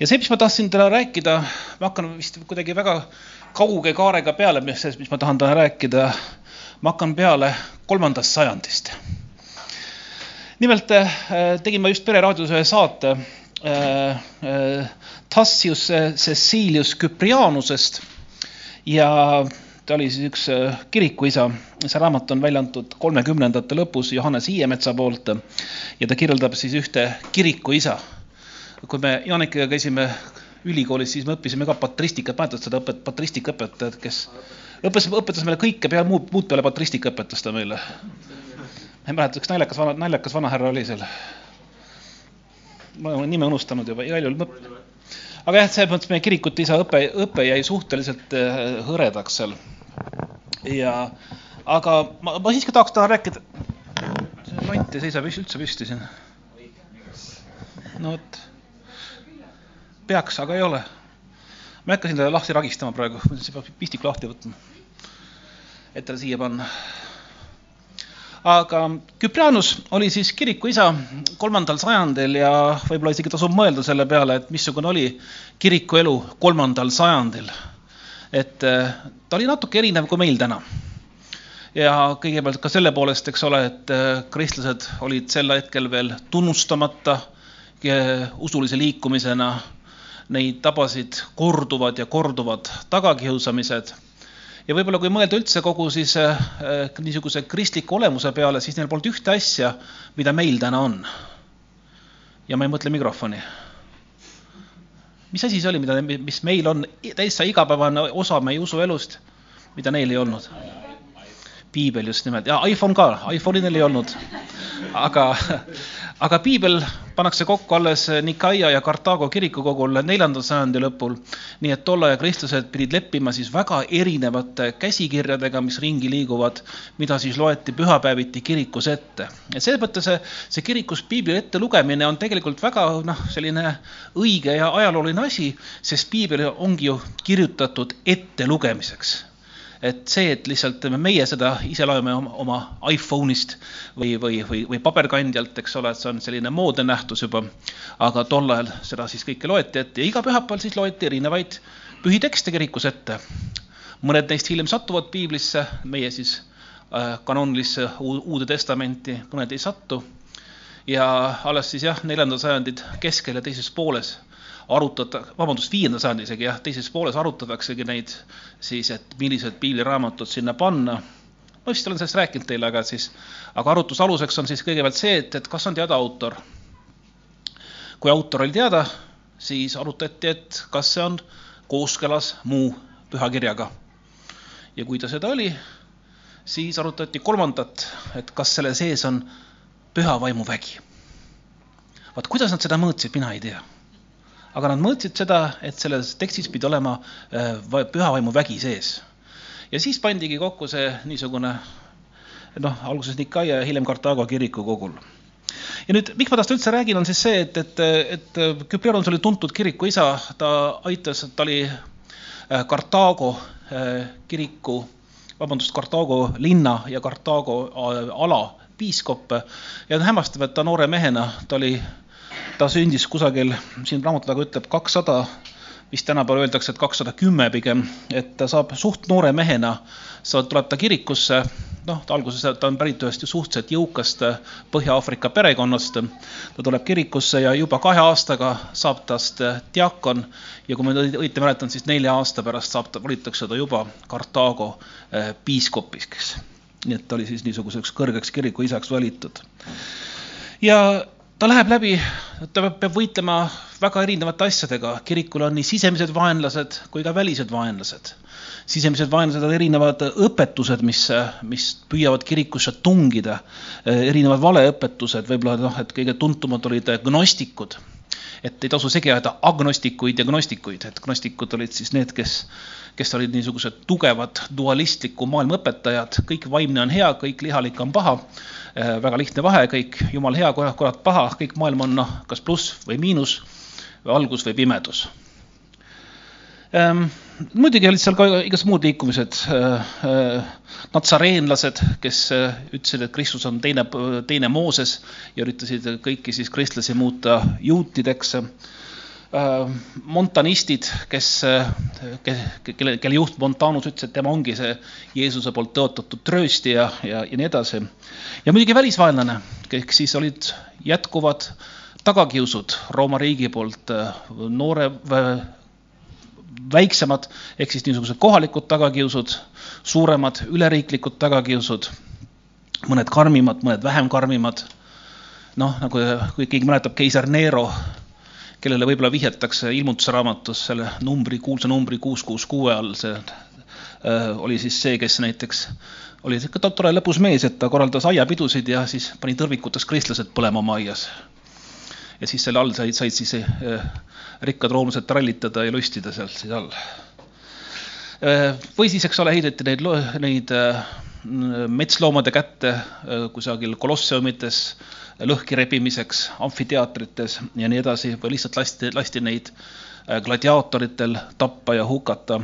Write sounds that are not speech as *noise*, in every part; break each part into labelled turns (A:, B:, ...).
A: ja see, mis ma tahtsin täna rääkida, ma hakkan vist kuidagi väga kauge kaarega peale, mis, mis ma tahan täna rääkida. ma hakkan peale kolmandast sajandist. nimelt äh, tegin ma just Pereraadios ühe saate äh, äh, Tassius Cecilius Cyprianusest ja ta oli siis üks kirikuisa. see raamat on välja antud kolmekümnendate lõpus Johannes Hiiemetsa poolt ja ta kirjeldab siis ühte kirikuisa kui me Jannikiga käisime ülikoolis, siis me õppisime ka patristikat, mäletad seda õpet, patristika õpetajat, kes õpetas, õpetas meile kõike peale muud, muud peale patristika õpetas ta meile. ma ei mäleta, üks naljakas vana, naljakas vanahärra oli seal. ma olen nime unustanud juba, igal juhul. aga jah, selles mõttes meie kirikute isa õpe, õpe jäi suhteliselt äh, hõredaks seal. ja, aga ma, ma siiski tahaks täna rääkida. see lont ei seisa üldse püsti siin. no vot peaks, aga ei ole. ma ei hakka siin teda lahti ragistama praegu, siis peab pistik lahti võtma, et talle siia panna. aga Küprianus oli siis kirikuisa kolmandal sajandil ja võib-olla isegi tasub mõelda selle peale, et missugune oli kirikuelu kolmandal sajandil. et eh, ta oli natuke erinev kui meil täna ja kõigepealt ka selle poolest, eks ole, et eh, kristlased olid sel hetkel veel tunnustamata eh, usulise liikumisena neid tabasid korduvad ja korduvad tagakiusamised. ja võib-olla kui mõelda üldse kogu siis äh, niisuguse kristliku olemuse peale, siis neil polnud ühte asja, mida meil täna on. ja ma ei mõtle mikrofoni. mis asi see oli, mida, mis meil on täitsa igapäevane osa meie usuelust, mida neil ei olnud? piibel just nimelt ja iPhone ka, iPhone'i neil ei olnud. Aga aga piibel pannakse kokku alles Nikaia ja Kartaago kirikukogul neljanda sajandi lõpul. nii et tolle aja kristlased pidid leppima siis väga erinevate käsikirjadega, mis ringi liiguvad, mida siis loeti pühapäeviti kirikus ette. ja selles mõttes see, see kirikus piibli ette lugemine on tegelikult väga noh, selline õige ja ajalooline asi, sest piibel ongi ju kirjutatud ettelugemiseks et see, et lihtsalt meie seda ise loeme oma, oma iPhone'ist või, või, või, või paberkandjalt, eks ole, et see on selline moodne nähtus juba. aga tol ajal seda siis kõike loeti ette ja iga pühapäeval siis loeti erinevaid pühi tekste kirikus ette. mõned neist hiljem satuvad piiblisse, meie siis äh, kanoonilisse Uude Testamenti, mõned ei satu. ja alles siis jah, neljanda sajandid keskel ja teises pooles arutada, vabandust, viienda sajandi isegi jah, teises pooles arutataksegi neid siis, et millised piibliraamatud sinna panna. ma vist olen sellest rääkinud teile, aga siis, aga arutluse aluseks on siis kõigepealt see, et, et kas on teada autor. kui autor oli teada, siis arutati, et kas see on kooskõlas muu pühakirjaga. ja kui ta seda oli, siis arutati kolmandat, et kas selle sees on püha vaimu vägi. vaat kuidas nad seda mõõtsid, mina ei tea aga nad mõõtsid seda, et selles tekstis pidi olema äh, püha vaimu vägi sees. ja siis pandigi kokku see niisugune noh, alguses Nikaia ja hiljem Kartaago kiriku kogul. ja nüüd, miks ma tast üldse räägin, on siis see, et, et, et Küprianus oli tuntud kirikuisa, ta aitas, ta oli äh, Kartaago äh, kiriku, vabandust, Kartaago linna ja Kartaago ala piiskop ja on hämmastav, et ta noore mehena, ta oli ta sündis kusagil, siin raamatu taga ütleb kakssada, vist tänapäeval öeldakse, et kakssada kümme pigem, et ta saab suht noore mehena, tuleb ta kirikusse, noh, alguses, ta on pärit ühest suhteliselt jõukast Põhja-Aafrika perekonnast. ta tuleb kirikusse ja juba kahe aastaga saab tast diakon ja kui ma õieti mäletan, siis nelja aasta pärast saab ta, valitakse ta juba Kartaago eh, piiskopiks. nii et ta oli siis niisuguseks kõrgeks kirikuisaks valitud. ja ta läheb läbi, ta peab, võitlema väga erinevate asjadega, kirikul on nii sisemised vaenlased kui ka välised vaenlased. sisemised vaenlased on erinevad õpetused, mis, mis püüavad kirikusse tungida, erinevad valeõpetused, võib-olla noh, et kõige tuntumad olid gnostikud. et ei tasu segi ajada agnostikuid ja gnostikuid, et gnostikud olid siis need, kes, kes olid niisugused tugevad dualistliku maailma õpetajad, kõik vaimne on hea, kõik lihalik on paha väga lihtne vahe, kõik jumal hea, kurat paha, kõik maailm on noh, kas pluss või miinus, valgus või pimedus ähm,. muidugi olid seal ka igasugused muud liikumised äh,. Äh, natsareenlased, kes ütlesid, et Kristus on teine, teine Mooses ja üritasid kõiki siis kristlasi muuta juutideks montanistid, kes, kelle, kelle juht Montanus ütles, et tema ongi see Jeesuse poolt tõotatud trööstija ja, ja nii edasi. ja muidugi välisvaenlane, ehk siis olid jätkuvad tagakiusud Rooma riigi poolt, noore, väiksemad ehk siis niisugused kohalikud tagakiusud, suuremad üleriiklikud tagakiusud, mõned karmimad, mõned vähem karmimad. noh, nagu kui keegi mäletab keiser Nero, kellele võib-olla vihjatakse ilmutusraamatus selle numbri, kuulsa numbri kuus, kuus, kuue all, see äh, oli siis see, kes näiteks oli sihuke tore lõbus mees, et ta korraldas aiapidusid ja siis pani tõrvikutes kristlased põlema oma aias. ja siis selle all said, said siis äh, rikkad roomlased trallitada ja lustida seal siis all. või siis, eks ole, heideti neid, neid äh, metsloomade kätte äh, kusagil kolosseumites lõhki rebimiseks, amfiteatrites ja nii edasi või lihtsalt lasti, lasti neid äh, gladiaatoritel tappa ja hukata.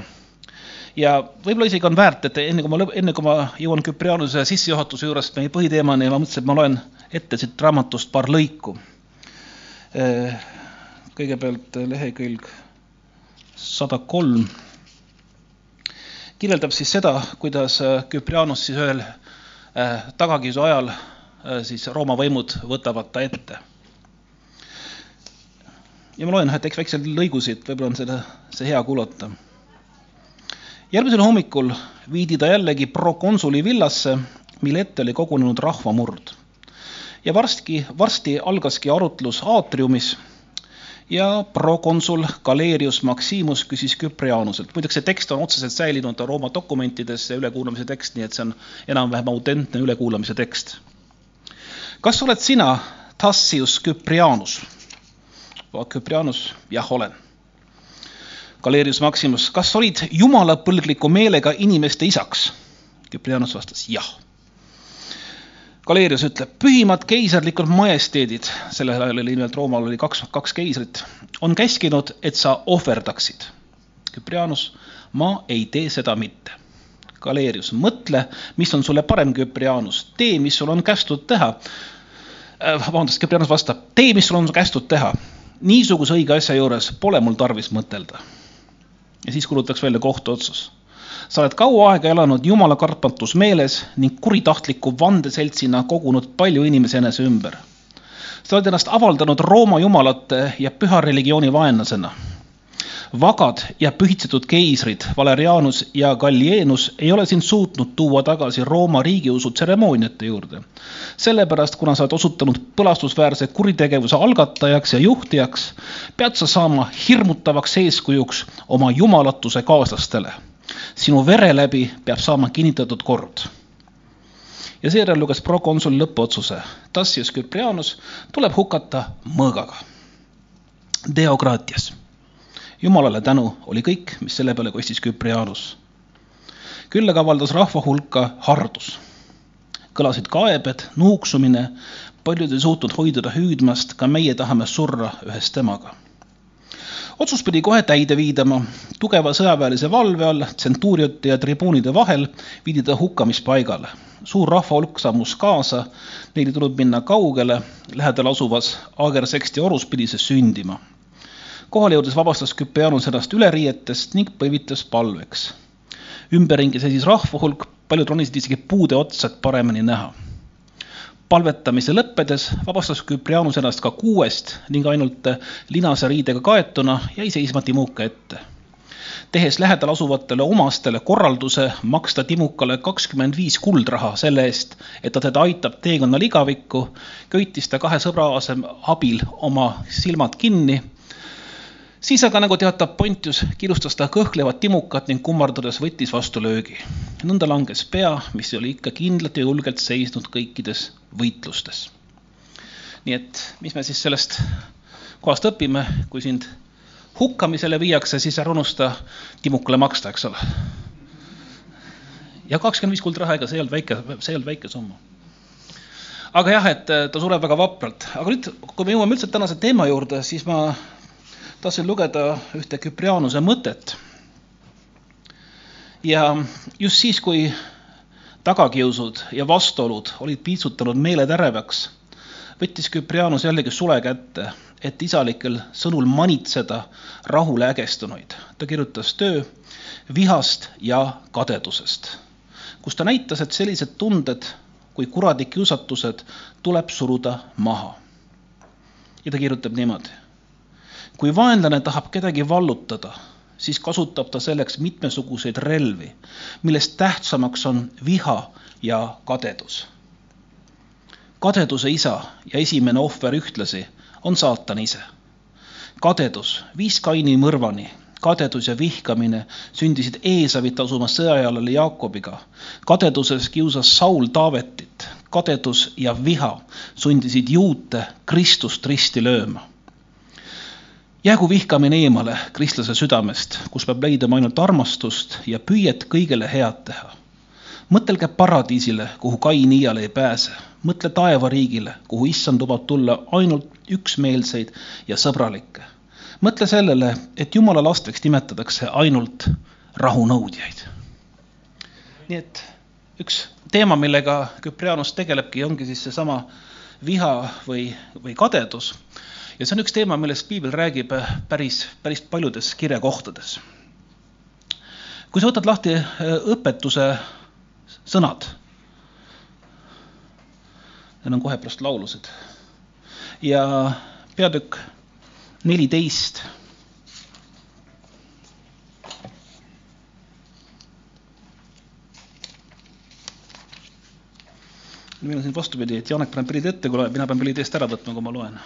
A: Ja võib-olla isegi on väärt, et enne kui ma, enne kui ma jõuan Küprianuse sissejuhatuse juurest meie põhiteemani, ma mõtlesin, et ma loen ette siit raamatust paar lõiku. Kõigepealt lehekülg sada kolm. Kirjeldab siis seda, kuidas Küprianus siis ühel äh, tagakiusu ajal äh, siis Rooma võimud võtavad ta ette. ja ma loen ühe väikse lõigu siit, võib-olla on seda, see hea kuulata. järgmisel hommikul viidi ta jällegi prokonsuli villasse, mille ette oli kogunenud rahvamurd. ja varsti, varsti algaski arutlus aatriumis ja prokonsul Galerius Maximus küsis Küprianuselt. muideks see tekst on otseselt säilinud Rooma dokumentides, see ülekuulamise tekst, nii et see on enam-vähem autentne ülekuulamise tekst. Kas oled sina Tassius Küprianus? Küprianus, jah, olen. Galerius Maximus, kas olid jumalapõlgliku meelega inimeste isaks? Küprianus vastas jah Galerius ütleb, pühimad keisrlikud majesteedid, sellel ajal oli nimelt Roomal oli kaks, kaks keisrit, on käskinud, et sa ohverdaksid. Küprianus, ma ei tee seda mitte. Galerius, mõtle, mis on sulle parem, Küprianus, tee, mis sul on kästud teha. Äh, vabandust, Küprianus vastab, tee, mis sul on kästud teha. niisuguse õige asja juures pole mul tarvis mõtelda. ja siis kuulutaks välja kohtuotsus sa oled kaua aega elanud jumala kartmatus meeles ning kuritahtliku vandeseltsina kogunud palju inimesi enese ümber. sa oled ennast avaldanud Rooma jumalate ja püha religiooni vaenlasena. Vagad ja pühitsetud keisrid Valerianus ja Gallienus ei ole sind suutnud tuua tagasi Rooma riigiusu tseremooniate juurde. sellepärast, kuna sa oled osutunud põlastusväärse kuritegevuse algatajaks ja juhtijaks, pead sa saama hirmutavaks eeskujuks oma jumalatuse kaaslastele sinu vere läbi peab saama kinnitatud kord. ja seejärel luges prokonsul lõppotsuse. Tassius Küprianus tuleb hukata mõõgaga. Deokraatias. Jumalale tänu oli kõik, mis selle peale kostis Küprianus. küll aga avaldas rahva hulka hardus. kõlasid kaebed, nuuksumine, paljud ei suutnud hoiduda hüüdmast, ka meie tahame surra ühes temaga otsus pidi kohe täide viidama. tugeva sõjaväelise valve all tsentuuriate ja tribuunide vahel viidi ta hukkamispaigale. suur rahvahulk sammus kaasa, neil ei tulnud minna kaugele, lähedal asuvas Agerseksti orus pidi see sündima. Kohale jõudes vabastas Küpeanus ennast üleriietest ning põivitas palveks. ümberringi seisis rahvahulk, paljud ronisid isegi puude otsa, et paremini näha palvetamise lõppedes vabastas Küprianus ennast ka kuuest ning ainult linase riidega kaetuna jäi seisma Timuka ette. tehes lähedal asuvatele omastele korralduse maksta Timukale kakskümmend viis kuldraha selle eest, et ta teda aitab teekonnal igavikku, köitis ta kahe sõbra abil oma silmad kinni siis aga, nagu teatab Pontius, kiirustas ta kõhklevat timukat ning kummardades võttis vastu löögi. nõnda langes pea, mis oli ikka kindlalt ja julgelt seisnud kõikides võitlustes. nii et mis me siis sellest kohast õpime, kui sind hukkamisele viiakse, siis ära unusta Timukale maksta, eks ole. ja kakskümmend viis kuldraha, ega see ei olnud väike, see ei olnud väike summa aga jah, et ta sureb väga vapralt, aga nüüd, kui me jõuame üldse tänase teema juurde, siis ma tahtsin lugeda ühte Küprianuse mõtet. ja just siis, kui tagakiusud ja vastuolud olid piitsutanud meeled ärevaks, võttis Küprianus jällegi sule kätte, et isalikel sõnul manitseda rahule ägestunuid. ta kirjutas töö vihast ja kadedusest, kus ta näitas, et sellised tunded kui kuradi kiusatused tuleb suruda maha. ja ta kirjutab niimoodi. Kui vaenlane tahab kedagi vallutada, siis kasutab ta selleks mitmesuguseid relvi, millest tähtsamaks on viha ja kadedus. kadeduse isa ja esimene ohver ühtlasi on saatan ise. kadedus viis Kaini mõrvani kadedus ja vihkamine sündisid Eesavit asuma sõjajalale Jaakobiga. kadeduses kiusas Saul Taavetit, kadedus ja viha sundisid juute Kristust risti lööma. Jäägu vihkamine eemale kristlase südamest, kus peab leidma ainult armastust ja püüet kõigele head teha. mõtelge paradiisile, kuhu Kain iial ei pääse, mõtle taevariigile, kuhu issand lubab tulla ainult üksmeelseid ja sõbralikke mõtle sellele, et jumala lasteks nimetatakse ainult rahunõudjaid. nii et üks teema, millega Küprianus tegelebki, ongi siis seesama viha või, või kadedus. Ja see on üks teema, millest piibel räägib päris, päris paljudes kirjakohtades. kui sa võtad lahti äh, õpetuse sõnad, need on kohe pärast laulusid, ja peatükk neliteist. meil on siin vastupidi, et Janek paneb prillid ette, kui mina pean prillid eest ära võtma, kui ma loen.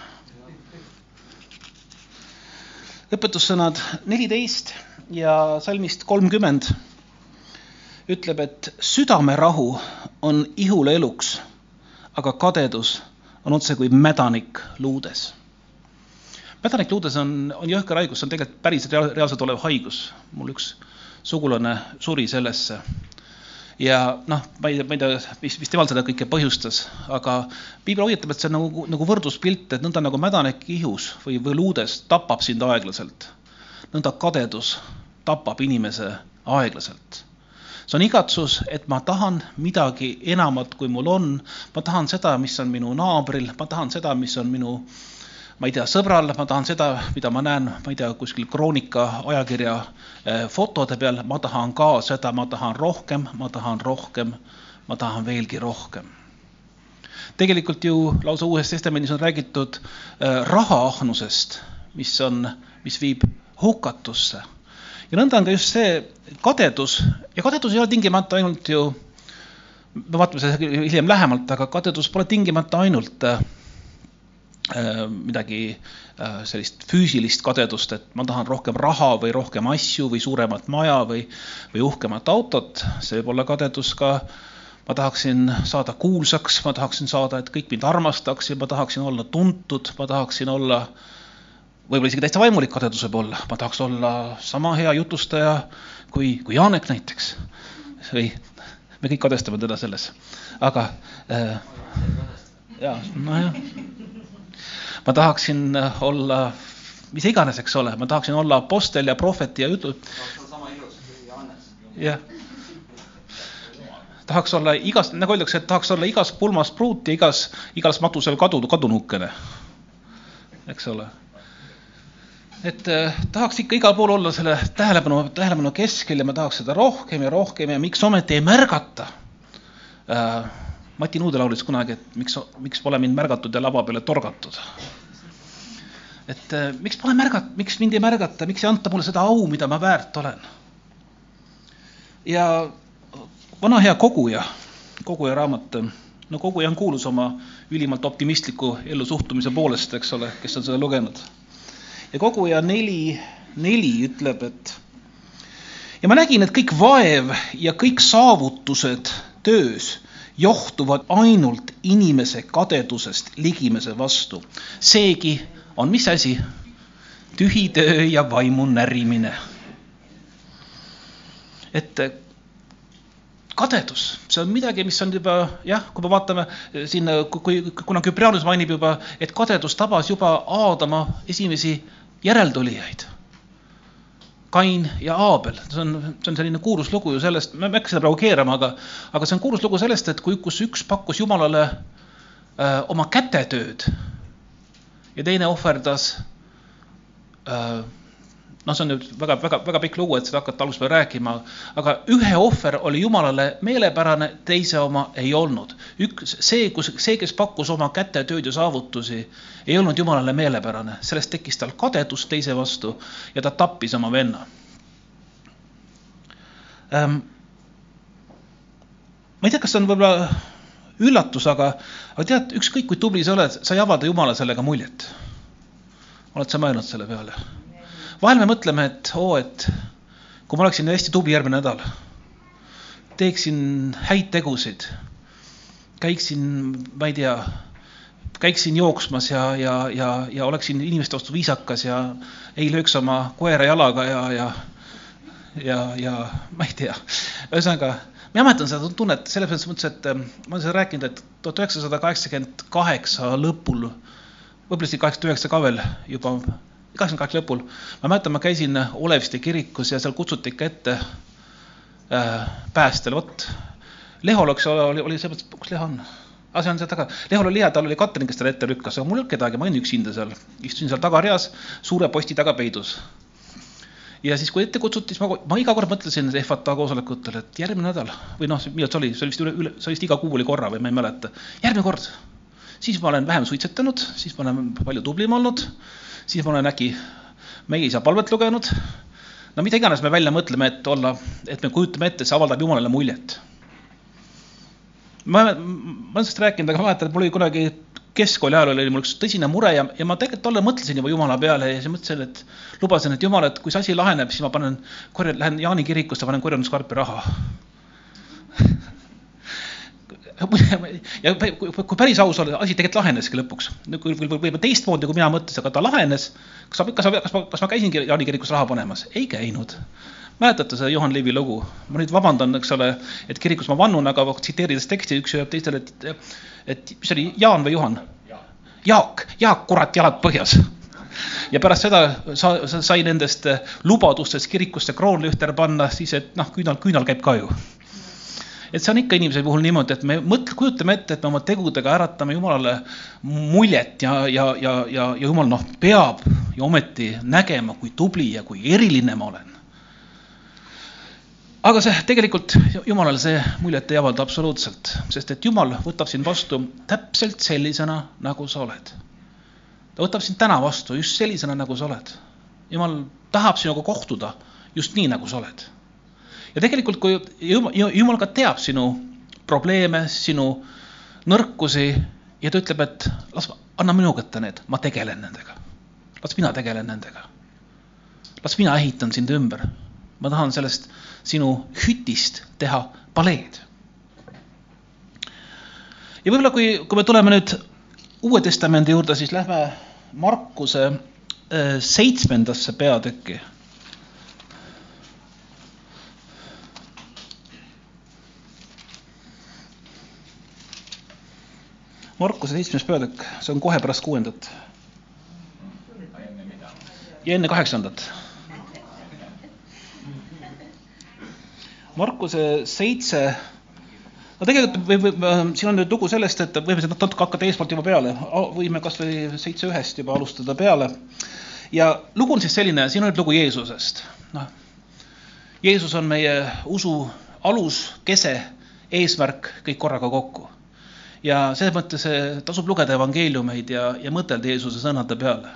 A: Õpetussõnad neliteist ja salmist kolmkümmend ütleb, et südamerahu on ihule eluks, aga kadedus on otse kui mädanik luudes mädanikluudes on, on jõhker haigus, see on tegelikult päris reaalselt olev haigus. mul üks sugulane suri sellesse. Ja noh, ma ei, ma ei tea, mis, mis temal seda kõike põhjustas, aga piibel hoiatab, et see on nagu, nagu võrdluspilt, et nõnda nagu mädanik ihus või, või luudes tapab sind aeglaselt, nõnda kadedus tapab inimese aeglaselt. See on igatsus, et ma tahan midagi enamat, kui mul on, ma tahan seda, mis on minu naabril, ma tahan seda, mis on minu äh, ma ei tea, sõbral, ma tahan seda, mida ma näen, ma ei tea, kuskil Kroonika ajakirja eh, fotode peal, ma tahan ka seda, ma tahan rohkem, ma tahan rohkem, ma tahan veelgi rohkem. tegelikult ju lausa Uues Testamendis on räägitud eh, rahaahnusest, mis on, mis viib hukatusse. ja nõnda on ka just see kadedus ja kadedus ei ole tingimata ainult ju, me vaatame seda hiljem lähemalt, aga kadedus pole tingimata ainult äh, midagi äh, sellist füüsilist kadedust, et ma tahan rohkem raha või rohkem asju või suuremat maja või, või uhkemat autot, see võib olla kadedus ka. Ma tahaksin saada kuulsaks, ma tahaksin saada, et kõik mind armastaksid, ma tahaksin olla tuntud, ma tahaksin olla võib-olla isegi täitsa vaimulik kadedus võib olla, ma tahaks olla sama hea jutustaja kui, kui Janek näiteks. või me kõik kadestame teda selles, aga äh, ja nojah ma tahaksin äh, olla mis iganes, eks ole, ma tahaksin olla apostel ja prohvet ja jutu. jah. tahaks olla igas, nagu öeldakse, et tahaks olla igas pulmas pruut ja igas, igas matusel kadu, kadunukene. eks ole. et eh, tahaks ikka igal pool olla selle tähelepanu, tähelepanu keskel ja ma tahaks seda rohkem ja rohkem ja miks ometi ei märgata äh, Mati Nuude laulis kunagi, et miks, miks pole mind märgatud ja lava peale torgatud. et äh, miks pole märgat-, miks mind ei märgata, miks ei anta mulle seda au, mida ma väärt olen? ja vana hea koguja, koguja raamat, no koguja on kuulus oma ülimalt optimistliku ellusuhtumise poolest, eks ole, kes on seda lugenud. ja koguja neli, neli ütleb, et ja ma nägin, et kõik vaev ja kõik saavutused töös johtuvad ainult inimese kadedusest ligimese vastu. seegi on mis asi? tühi töö ja vaimu närimine. et kadedus, see on midagi, mis on juba jah, kui me vaatame siin, kui, kuna Küprianus mainib juba, et kadedus tabas juba Aadama esimesi järeltulijaid Kain ja Aabel, see on, see on selline kuulus lugu ju sellest, ma ei hakka seda praegu keerama, aga, aga see on kuulus lugu sellest, et kui, kus üks pakkus Jumalale öö, äh, oma kätetööd ja teine ohverdas äh, noh, see on nüüd väga, väga, väga pikk lugu, et seda hakata algusest peale rääkima, aga ühe ohver oli Jumalale meelepärane, teise oma ei olnud. üks, see, kus, see, kes pakkus oma kätetööd ja saavutusi, ei olnud Jumalale meelepärane, sellest tekkis tal kadedus teise vastu ja ta tappis oma venna ähm,. ma ei tea, kas see on võib-olla üllatus, aga, aga tead, ükskõik kui tubli sa oled, sa ei avalda Jumala sellega muljet. oled sa mõelnud selle peale? Vahel me mõtleme, et oo, et kui ma oleksin hästi tubli järgmine nädal, teeksin häid tegusid, käiksin, ma ei tea, käiksin jooksmas ja, ja, ja, ja oleksin inimeste vastu viisakas ja ei lööks oma koera jalaga ja, ja, ja, ja ma ei tea, ühesõnaga mina mäletan seda tunnet selles mõttes, et ähm, ma olen seda rääkinud, et tuhat üheksasada kaheksakümmend kaheksa lõpul, võib-olla isegi kaheksakümmend üheksa ka veel juba kaheksakümne kaheksa lõpul, ma mäletan, ma käisin Oleviste kirikus ja seal kutsuti ikka ette äh, päästjale, vot Lehol, eks ole, oli, oli see, kus Leho on? aa, see on seal taga, Lehol oli hea, tal oli Katrin, kes talle ette lükkas, aga mul ei olnud kedagi, ma olin üksinda seal, istusin seal tagareas suure posti taga peidus. ja siis, kui ette kutsuti, siis ma, ma iga kord mõtlesin FATA koosolekutel, et järgmine nädal või noh, millal see oli, see oli vist üle, üle, see vist iga kuu oli korra või ma ei mäleta, järgmine kord, siis ma olen vähem suitsetanud, siis ma olen palju tublim olnud siis ma olen äkki meie isa palvet lugenud. no mida iganes me välja mõtleme, et olla, et me kujutame ette, see avaldab Jumalale muljet. ma, ma olen sellest rääkinud, aga ma mäletan, et mul oli kunagi keskkooli ajal oli mul üks tõsine mure ja, ja ma tegelikult tollal mõtlesin juba Jumala peale ja siis mõtlesin, et lubasin, et Jumal, et kui see asi laheneb, siis ma panen, korjan, lähen Jaani kirikusse, panen korjanduskarpi raha ja kui, päris aus olla, asi tegelikult laheneski lõpuks. võib-olla teistmoodi, kui mina mõtlesin, aga ta lahenes. kas ma, kas ma, kas ma, kas ma käisingi Jaani kirikus raha panemas? ei käinud. mäletate seda Juhan Liivi lugu? ma nüüd vabandan, eks ole, et kirikus ma vannun, aga tsiteerides teksti, üks ütleb teistele, et, et mis see oli, Jaan või Juhan? Jaak, Jaak, kurat, jalad põhjas ja pärast seda sa, sa sai nendest lubadustest kirikusse kroonlühter panna, siis et noh, küünal, küünal käib ka ju et see on ikka inimese puhul niimoodi, et me mõtle, kujutame ette, et me oma tegudega äratame Jumalale muljet ja, ja, ja, ja, ja Jumal noh, peab ju ometi nägema, kui tubli ja kui eriline ma olen. aga see tegelikult Jumalale see muljet ei avalda absoluutselt, sest et Jumal võtab sind vastu täpselt sellisena, nagu sa oled. ta võtab sind täna vastu just sellisena, nagu sa oled. Jumal tahab sinuga kohtuda just nii, nagu sa oled ja tegelikult, kui jumal, jumal ka teab sinu probleeme, sinu nõrkusi ja ta ütleb, et las, anna minu kätte need, ma tegelen nendega. las mina tegelen nendega. las mina ehitan sind ümber. ma tahan sellest sinu hütist teha paleed. ja võib-olla, kui, kui me tuleme nüüd Uue Testamendi juurde, siis lähme Markuse äh, seitsmendasse peatükki Markuse seitsmes peatükk, see on kohe pärast kuuendat. ja enne kaheksandat. Markuse seitse, no tegelikult võib, võib, siin on nüüd lugu sellest, et võime seda natuke hakata eespoolt juba peale, võime kasvõi seitse ühest juba alustada peale. ja lugu on siis selline, siin on nüüd lugu Jeesusest, noh. Jeesus on meie usu alus, kese, eesmärk kõik korraga kokku ja selles mõttes tasub lugeda evangeeliumeid ja, ja mõtelda Jeesuse sõnade peale.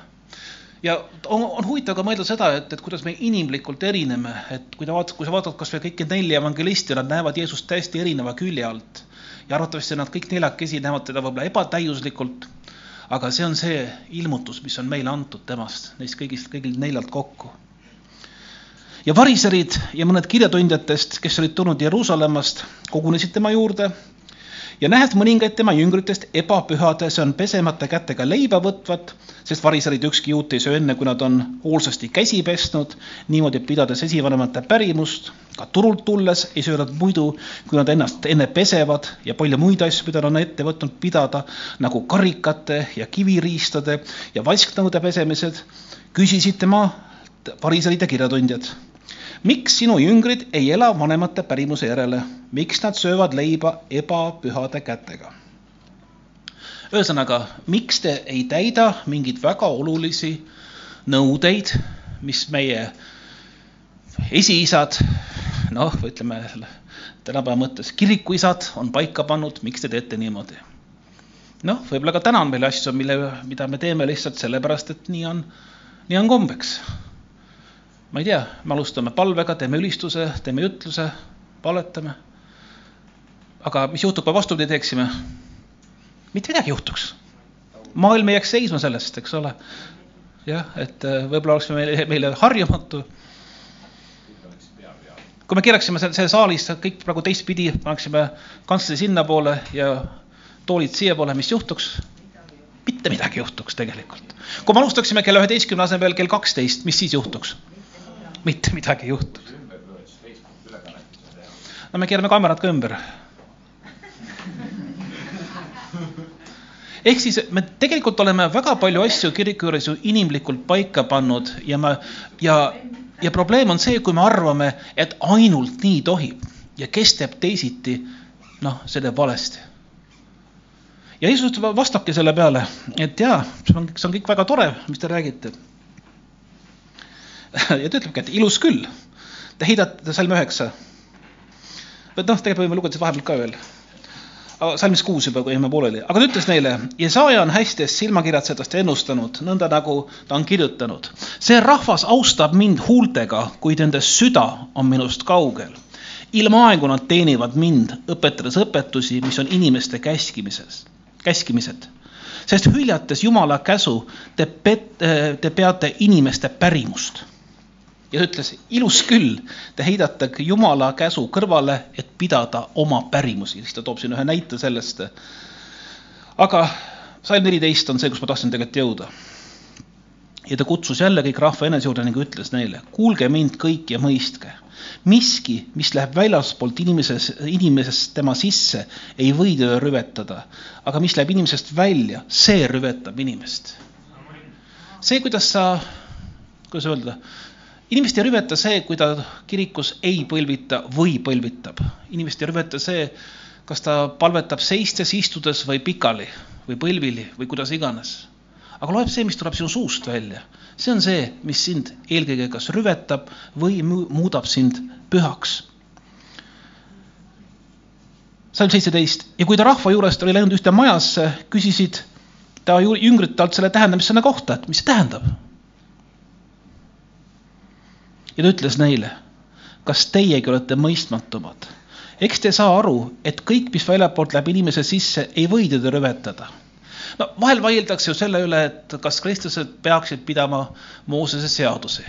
A: ja on, on huvitav ka mõelda seda, et, et kuidas me inimlikult erineme, et kui ta vaatab, kui sa vaatad kasvõi kõiki nelja evangelisti, nad näevad Jeesust täiesti erineva külje alt. ja arvatavasti nad kõik neljakesi näevad teda võib-olla ebatäiuslikult, aga see on see ilmutus, mis on meile antud temast, neist kõigist, kõigilt neljalt kokku ja variserid ja mõned kirjatundjatest, kes olid tulnud Jeruusalemmast, kogunesid tema juurde ja nähes mõningaid tema jüngritest ebapühade, see on pesemata kätega leiba võtvat, sest variserid ükski juut ei söö enne, kui nad on hoolsasti käsi pesnud, niimoodi pidades esivanemate pärimust. ka turult tulles ei söö nad muidu, kui nad ennast enne pesevad ja palju muid asju, mida nad on ette võtnud pidada, nagu karikate ja kiviriistade ja vasknõude pesemised, küsisid tema variserid ja kirjatundjad miks sinu jüngrid ei ela vanemate pärimuse järele, miks nad söövad leiba ebapühade kätega? ühesõnaga, miks te ei täida mingeid väga olulisi nõudeid, mis meie esiisad, noh, ütleme tänapäeva mõttes kirikuisad on paika pannud, miks te teete niimoodi? noh, võib-olla ka täna on meil asju, mille, mida me teeme lihtsalt sellepärast, et nii on, nii on kombeks. Ma ei tea, me alustame palvega, teeme ülistuse, teeme jutluse, palvetame. aga mis juhtub, kui vastupidi teeksime? mitte midagi juhtuks. maailm ei jääks seisma sellest, eks ole. jah, et äh, võib-olla oleks meile, meile harjumatu kui me keeraksime selle, selle saalis kõik praegu teistpidi, paneksime kantsleri sinnapoole ja toolid siiapoole, mis juhtuks? mitte midagi juhtuks tegelikult. kui me alustaksime kella üheteistkümne asemel kell kaksteist, mis siis juhtuks? Mitte midagi ei juhtuks. no me keerame kaamerad ka ümber. ehk siis me tegelikult oleme väga palju asju kiriku juures ju inimlikult paika pannud ja me ja ja probleem on see, kui me arvame, et ainult nii tohib ja kes teeb teisiti, noh, see teeb valesti. ja Jeesus vastabki selle peale, et jaa, see on, see on kõik väga tore, mis te räägite. *laughs* ja ta ütlebki, et ilus küll. Te heidate salm üheksa. või noh, tegelikult võime lugeda vahepeal ka veel salmis kuus juba, kui jäime pooleli, aga ta ütles neile, Jesaja on hästi silmakirjatsetest ennustanud, nõnda nagu ta on kirjutanud. see rahvas austab mind huultega, kuid nende süda on minust kaugel. ilmaaegu nad teenivad mind, õpetades õpetusi, mis on inimeste käskimises, käskimised. sest hüljates Jumala käsu, te, te peate inimeste pärimust ja ta ütles, ilus küll, te heidate Jumala käsu kõrvale, et pidada oma pärimusi, siis ta toob siin ühe näite sellest. aga salm neliteist on see, kus ma tahtsin tegelikult jõuda. ja ta kutsus jälle kõik rahva enese juurde ning ütles neile, kuulge mind kõik ja mõistke. miski, mis läheb väljaspoolt inimeses, inimesest tema sisse, ei või teda rüvetada, aga mis läheb inimesest välja, see rüvetab inimest. see, kuidas sa, kuidas öelda inimest ei rüveta see, kui ta kirikus ei põlvita või põlvitab. inimest ei rüveta see, kas ta palvetab seistes, istudes või pikali või põlvili või kuidas iganes. aga loeb see, mis tuleb sinu suust välja. see on see, mis sind eelkõige kas rüvetab või muudab sind pühaks. salm seitseteist ja kui ta rahva juurest oli läinud ühte majasse, küsisid ta jüngrid talt selle tähendamissõna kohta, et mis see tähendab ja ta ütles neile, kas teiegi olete mõistmatumad? eks te saa aru, et kõik, mis väljapoolt läheb inimese sisse, ei või teda rüvetada. no vahel vaieldakse ju selle üle, et kas kristlased peaksid pidama Moosese seadusi.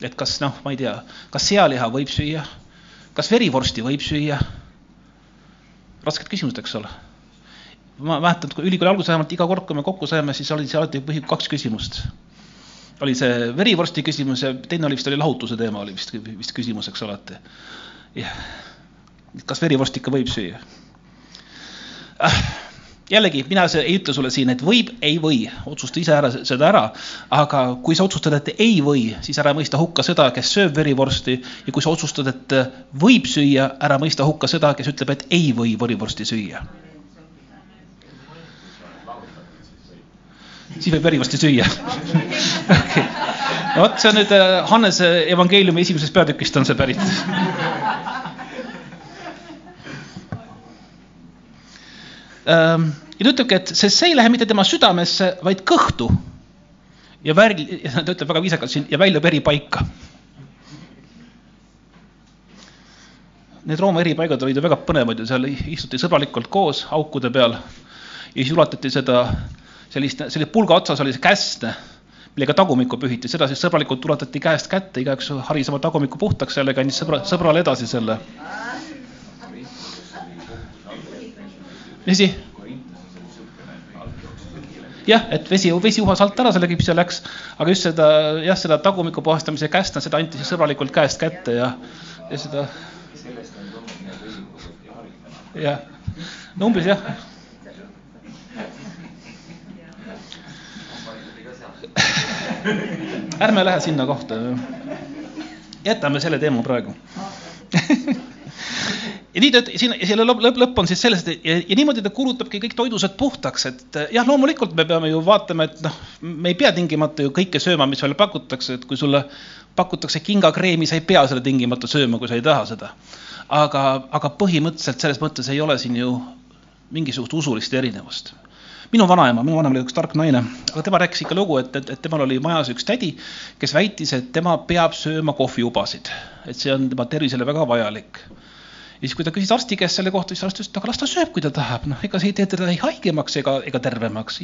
A: et kas noh, ma ei tea, kas sealiha võib süüa, kas verivorsti võib süüa? rasked küsimused, eks ole. ma mäletan, et kui ülikooli alguses vähemalt iga kord, kui me kokku saime, siis oli see alati põhi kaks küsimust oli see verivorsti küsimus ja teine oli vist oli lahutuse teema oli vist, vist küsimus, eks ole, et jah, kas verivorsti ikka võib süüa? Ah,? jällegi, mina ei ütle sulle siin, et võib, ei või, otsusta ise ära seda ära, aga kui sa otsustad, et ei või, siis ära mõista hukka seda, kes sööb verivorsti. Ja kui sa otsustad, et võib süüa, ära mõista hukka seda, kes ütleb, et ei või verivorsti süüa siis võib verivorsti süüa *laughs* okay.. no vot, see on nüüd äh, Hannese evangeeliumi esimesest peatükist on see pärit *laughs* ähm, ja ta ütlebki, et sest see ei lähe mitte tema südamesse, vaid kõhtu. ja värv, *laughs* ta ütleb väga viisakalt siin, ja väljub eri paika. Need Rooma eripaigad olid ju väga põnevad ja seal istuti sõbralikult koos aukude peal ja siis ulatati seda sellist, selle pulga otsas oli see käst, millega tagumikku pühiti, seda siis sõbralikult ulatati käest kätte, igaüks haris oma tagumiku puhtaks sellega, andis sõbra, sõbrale edasi selle. asi? jah, et vesi, vesi uhas alt ära, selle kipsi läks, aga just seda, jah, seda tagumiku puhastamise käest, seda anti siis sõbralikult käest kätte ja, ja seda. jah, no umbes jah *laughs* ärme lähe sinna kohta. jätame selle teema praegu *laughs* ja nii ta, siin, selle lõpp, lõpp, lõpp on siis selles, et ja, ja niimoodi ta kulutabki kõik toidused puhtaks, et jah, loomulikult me peame ju vaatama, et noh, me ei pea tingimata ju kõike sööma, mis meile pakutakse, et kui sulle pakutakse kingakreemi, sa ei pea seda tingimata sööma, kui sa ei taha seda. aga, aga põhimõtteliselt selles mõttes ei ole siin ju mingisugust usulist erinevust minu vanaema, minu vanaema oli üks tark naine, aga tema rääkis ikka lugu, et, et, et temal oli majas üks tädi, kes väitis, et tema peab sööma kohviubasid, et see on tema tervisele väga vajalik ja siis, kui ta küsis arsti käest selle kohta, siis arst ütles, et aga las ta sööb, kui ta tahab, noh, ega see ei tee teda ei haigemaks ega, ega tervemaks.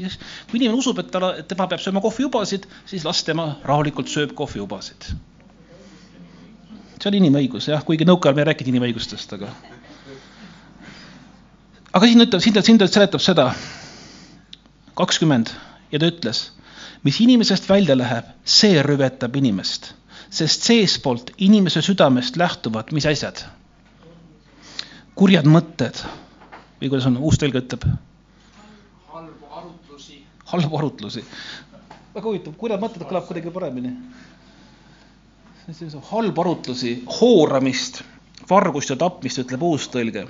A: kui inimene usub, et ta, et tema peab sööma kohviubasid, siis las tema rahulikult sööb kohviubasid. see on inimõigus jah, kuigi nõukaajal me ei rääkinud inimõigustest, aga. aga siin ütleb, siin ta, siin ta seletab seda, kakskümmend ja ta ütles, mis inimesest välja läheb, see rüvetab inimest, sest seestpoolt inimese südamest lähtuvad, mis asjad kurjad mõtted või kuidas on, uus tõlge ütleb?
B: halbu arutlusi.
A: halbu arutlusi. väga huvitav, kurjad mõtted kõlab kuidagi paremini. halbu arutlusi, hooramist, vargust ja tapmist, ütleb uus tõlge.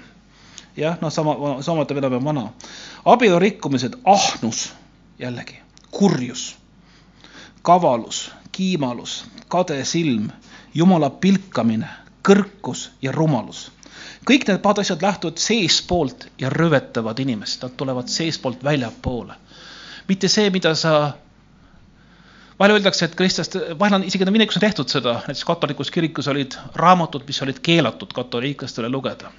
A: Jah, noh, sama, samuti veel on vana. abielu rikkumised, ahnus jällegi, kurjus, kavalus, kiimalus, kade silm, jumala pilkamine, kõrkus ja rumalus kõik need pahad asjad lähtuvad seestpoolt ja rüvetavad inimest, nad tulevad seestpoolt väljapoole. mitte see, mida sa, vahel öeldakse, et kristlaste, vahel on isegi minevikus on tehtud seda, näiteks katolikus kirikus olid raamatud, mis olid keelatud katoliiklastele lugeda.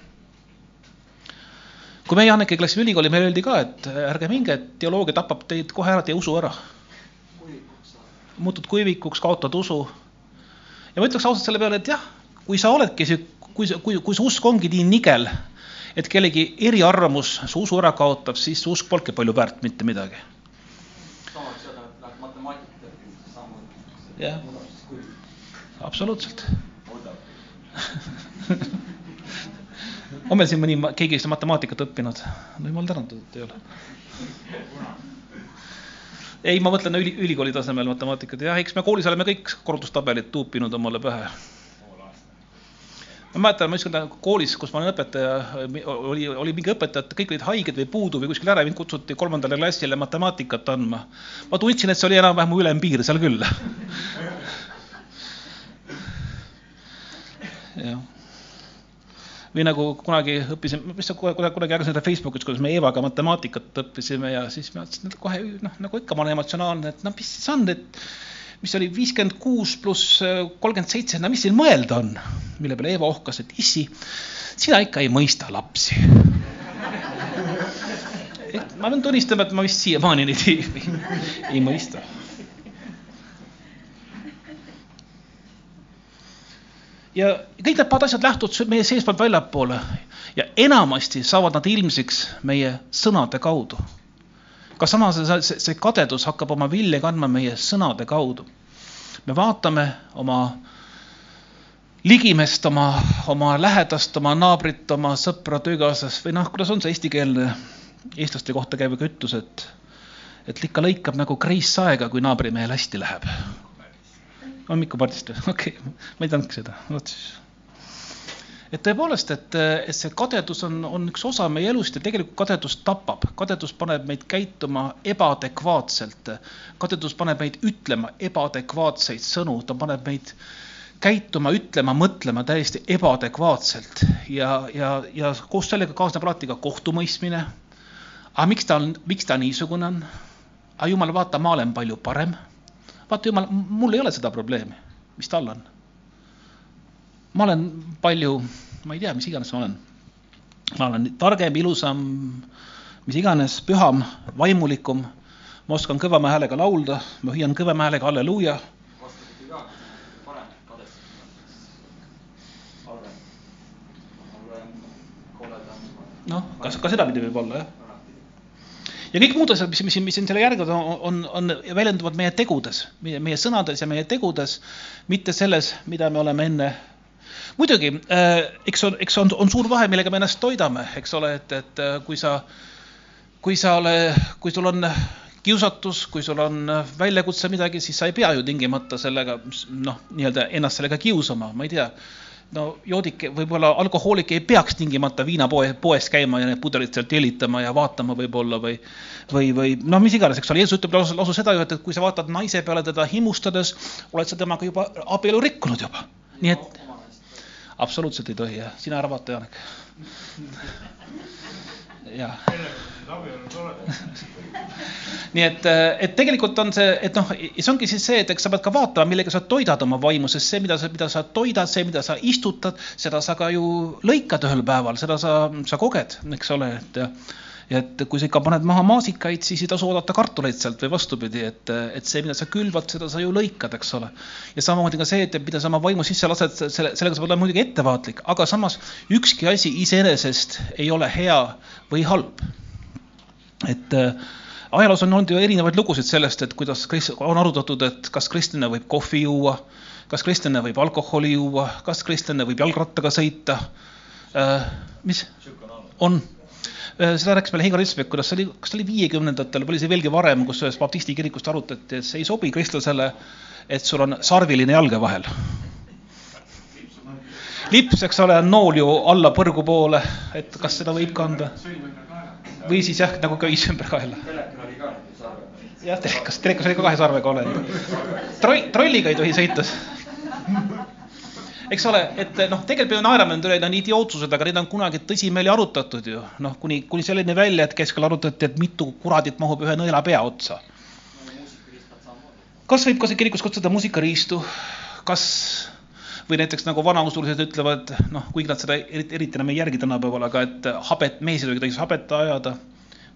A: Kui meie Annekega läksime ülikooli, meile öeldi ka, et ärge minge, et teoloogia tapab teid kohe ära, teie usu ära. muutud kuivikuks, kaotad usu. ja ma ütleks ausalt selle peale, et jah, kui sa oledki sihuke kui kui, kui su usk ongi nii nigel, et kellegi eriarvamus su usu ära kaotab, siis su usk polnudki palju väärt mitte midagi. jah, absoluutselt *laughs* on meil siin mõni, keegi, kes on matemaatikat õppinud? no jumal tänatud, et ei ole. ei, ma mõtlen üli, ülikooli tasemel matemaatikat, jah, eks me koolis oleme kõik korrutustabelid tuupinud omale pähe ma mäletan, ma ükskord koolis, kus ma olen õpetaja, oli, oli mingi õpetaja, et kõik olid haiged või puudu või kuskil ära, mind kutsuti kolmandale klassile matemaatikat andma. ma tundsin, et see oli enam-vähem mu ülempiir seal küll. *laughs* jah. Või nagu kunagi õppisin, mis sa kunagi, kunagi järgmine seda Facebookis, kuidas me Eevaga matemaatikat õppisime ja siis ma ütlesin, kohe noh, nagu ikka ma olen emotsionaalne, et noh, mis siis on, et mis oli viiskümmend kuus pluss kolmkümmend seitse, no mis siin mõelda on? mille peale Eva ohkas, et issi, sina ikka ei mõista lapsi. et ma pean tunnistama, et ma vist siiamaani neid ei, ei mõista. Ja kõik need pahad asjad lähtuvad meie seestpoolt väljapoole ja enamasti saavad nad ilmsiks meie sõnade kaudu ka samas see, see kadedus hakkab oma vilja kandma meie sõnade kaudu. me vaatame oma ligimest, oma, oma lähedast, oma naabrit, oma sõpra, töökaaslast või noh, kuidas on see eestikeelne eestlaste kohta käiv ütlus, et, et ikka lõikab nagu kreissaega, kui naabrimehel hästi läheb. Hommikupardist või? *laughs* okei okay., ma ei teadnudki seda, vot siis et tõepoolest, et, et see kadedus on, on üks osa meie elust ja tegelikult kadedus tapab, kadedus paneb meid käituma ebaadekvaatselt. kadedus paneb meid ütlema ebaadekvaatseid sõnu, ta paneb meid käituma, ütlema, mõtlema täiesti ebaadekvaatselt ja, ja, ja koos sellega kaasneb alati ka kohtumõistmine. aga miks ta on, miks ta niisugune on? aga jumal, vaata, ma olen palju parem. Vaata jumal, mul ei ole seda probleemi, mis tal on ma olen palju, ma ei tea, mis iganes ma olen. ma olen targem, ilusam, mis iganes, püham, vaimulikum. ma oskan kõvema häälega laulda, ma hüüan kõvema häälega halleluuja.
B: vastupidi ka, parem kadestada. halvem, halvem, koledam.
A: noh, kas ka sedapidi võib olla, jah ja kõik muud asjad, mis, mis, mis siin selle järgivad, on, on, on, väljenduvad meie tegudes, meie, meie sõnades ja meie tegudes, mitte selles, mida me oleme enne muidugi, äh, eks on, eks on, on suur vahe, millega me ennast toidame, eks ole, et, et äh, kui sa, kui sa ole, kui sul on kiusatus, kui sul on väljakutse midagi, siis sa ei pea ju tingimata sellega noh, nii-öelda ennast sellega kiusama, ma ei tea. No joodik, võib-olla alkohoolik ei peaks tingimata viinapoe, poest käima ja need pudelid sealt jälitama ja vaatama võib-olla või, või, või noh, mis iganes, eks ole, Jeesus ütleb lausa, lausa seda ju, et, et kui sa vaatad naise peale teda himustades, oled sa temaga juba abielu rikkunud juba. nii et absoluutselt ei tohi jah, sina ära vaata, Janek. jah. Nii et, et tegelikult on see, et noh, see ongi siis see, et eks sa pead ka vaatama, millega sa toidad oma vaimu, sest see, mida sa, mida sa toidad, see, mida sa istutad, seda sa ka ju lõikad ühel päeval, seda sa, sa koged, eks ole, et ja et kui sa ikka paned maha maasikaid, siis ei tasu oodata kartuleid sealt või vastupidi, et, et see, mida sa külvad, seda sa ju lõikad, eks ole. ja samamoodi ka see, et mida sa oma vaimu sisse lased, selle, sellega sa pead olema muidugi ettevaatlik, aga samas ükski asi iseenesest ei ole hea või halb. et äh, ajaloos on olnud ju erinevaid lugusid sellest, et kuidas on arutatud, et kas kristlane võib kohvi juua, kas kristlane võib alkoholi juua, kas kristlane võib jalgrattaga sõita äh,. mis? on. Äh, seda rääkis meile Heigo Ritsbek, kuidas see oli, kas see oli viiekümnendatel või oli see veelgi varem, kus ühes baptisti kirikust arutati, et see ei sobi kristlasele, et sul on sarviline jalge vahel. lips, eks ole, on nool ju alla põrgu poole, et kas seda võib kanda? või siis jah, nagu köis ümber kaela. jah, telekas, telekas oli ka kahe sarvega olend. troll, trolliga ei tohi sõita. Eks ole, et noh, tegelikult me naerame nende üle, need on idiootsused, aga neid on kunagi tõsimeeli arutatud ju. noh, kuni, kuni selleni välja, et keskel arutati, et mitu kuradit mahub ühe nõela pea otsa. kas võib ka kirikus kutsuda muusikariistu, kas või näiteks nagu vanausulised ütlevad, noh, kuigi nad seda eriti, eriti enam ei järgi tänapäeval, aga et habet, mees ei tohi habet ajada.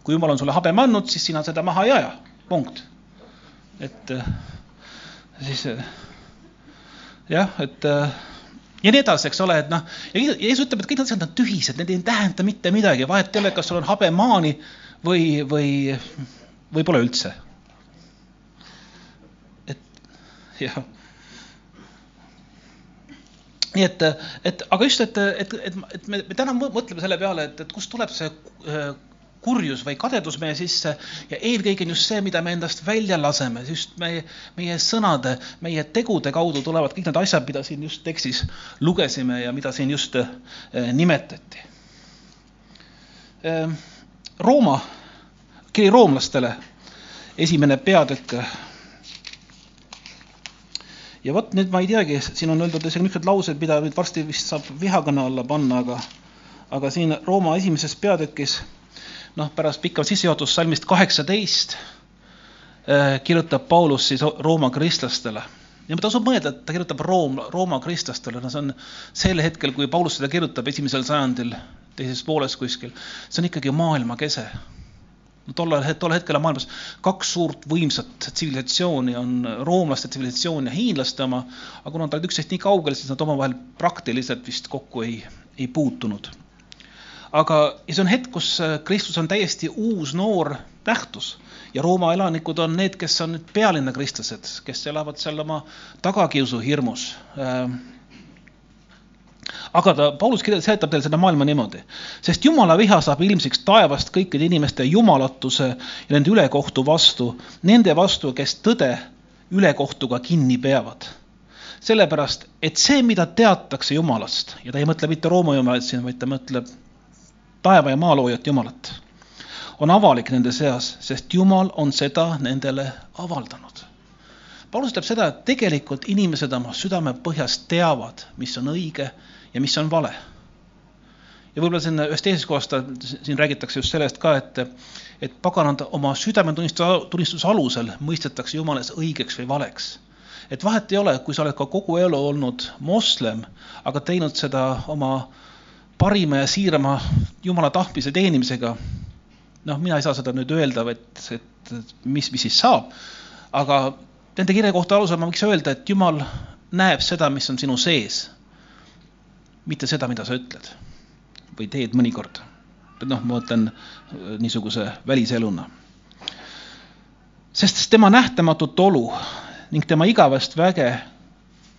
A: kui jumal on sulle habeme andnud, siis sina seda maha ei aja, punkt. et siis jah, et ja nii edasi, eks ole, et noh, ja Jeesus ütleb, et kõik need asjad on tühised, need ei tähenda mitte midagi, vahet ei ole, kas sul on habemaani või, või, või pole üldse. et jah nii et, et aga just, et, et, et, et me, me täna mõtleme selle peale, et, et kust tuleb see äh, kurjus või kadedus meie sisse. Ja eelkõige on just see, mida me endast välja laseme, just meie, meie sõnade, meie tegude kaudu tulevad kõik need asjad, mida siin just tekstis lugesime ja mida siin just äh, nimetati. Äh, Rooma, kiri roomlastele, esimene peatükk. Ja vot nüüd ma ei teagi, siin on öeldud isegi niisugused laused, mida nüüd varsti vist saab vihakõne alla panna, aga, aga siin Rooma esimeses peatükis, noh, pärast pikka sissejuhatust salmist kaheksateist äh, kirjutab Paulus siis Rooma kristlastele. Ja tasub mõelda, et ta kirjutab Room, Rooma kristlastele, no see on sel hetkel, kui Paulus seda kirjutab, esimesel sajandil, teises pooles kuskil, see on ikkagi maailma kese tollel, tol hetkel on maailmas kaks suurt võimsat tsivilisatsiooni, on roomlaste tsivilisatsioon ja hiinlaste oma, aga kuna nad olid üksteist nii kaugel, siis nad omavahel praktiliselt vist kokku ei, ei puutunud. Aga, ja see on hetk, kus äh, Kristus on täiesti uus noor nähtus ja Rooma elanikud on need, kes on nüüd pealinna kristlased, kes elavad seal oma tagakiusu hirmus. Äh, aga ta, Paulus seletab teile seda maailma niimoodi, sest jumala viha saab ilmsiks taevast kõikide inimeste jumalatuse ja nende ülekohtu vastu, nende vastu, kes tõde ülekohtuga kinni peavad. sellepärast, et see, mida teatakse Jumalast ja ta ei mõtle mitte Rooma Jumalat siin, vaid ta mõtleb taeva ja maa loojat Jumalat, on avalik nende seas, sest Jumal on seda nendele avaldanud Paulus ütleb seda, et tegelikult inimesed oma südamepõhjas teavad, mis on õige ja mis on vale. ja võib-olla siin ühes teises kohas ta, siin räägitakse just sellest ka, et, et paganad oma südametunnistuse, tunnistuse alusel mõistetakse Jumalas õigeks või valeks. et vahet ei ole, kui sa oled ka kogu elu olnud moslem, aga teinud seda oma parima ja siirama Jumala tahtmise teenimisega. noh, mina ei saa seda nüüd öelda, et, et mis, mis siis saab, aga nende kirja kohta alusel ma võiks öelda, et Jumal näeb seda, mis on sinu sees mitte seda, mida sa ütled või teed mõnikord. noh, ma mõtlen äh, niisuguse väliseluna. sest tema nähtamatut olu ning tema igavest väge,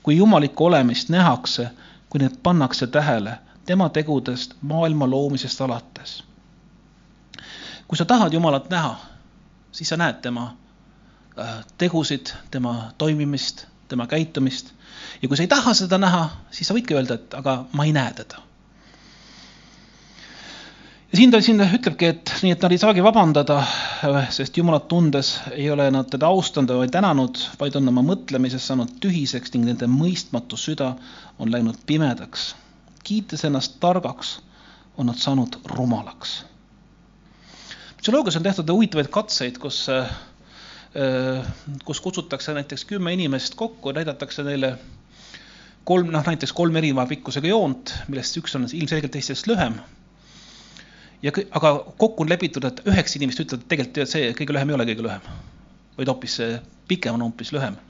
A: kui jumalikku olemist nähakse, kui need pannakse tähele tema tegudest maailma loomisest alates. kui sa tahad Jumalat näha, siis sa näed tema äh, tegusid, tema toimimist, tema käitumist. ja kui sa ei taha seda näha, siis sa võidki öelda, et aga ma ei näe teda. ja siin ta siin ütlebki, et nii, et nad ei saagi vabandada, sest Jumalat tundes ei ole nad teda austanud või tänanud, vaid on oma mõtlemises saanud tühiseks ning nende mõistmatu süda on läinud pimedaks. Kiites ennast targaks, on nad saanud rumalaks psühholoogias on tehtud huvitavaid katseid, kus, äh, kus kutsutakse näiteks kümme inimest kokku, näidatakse neile kolm, noh näiteks kolm erineva pikkusega joont, millest üks on ilmselgelt teistest lühem. ja aga kokku on lepitud, et üheksa inimest ütlevad, et tegelikult see kõige lühem ei ole kõige lühem, vaid hoopis pikem on hoopis lühem.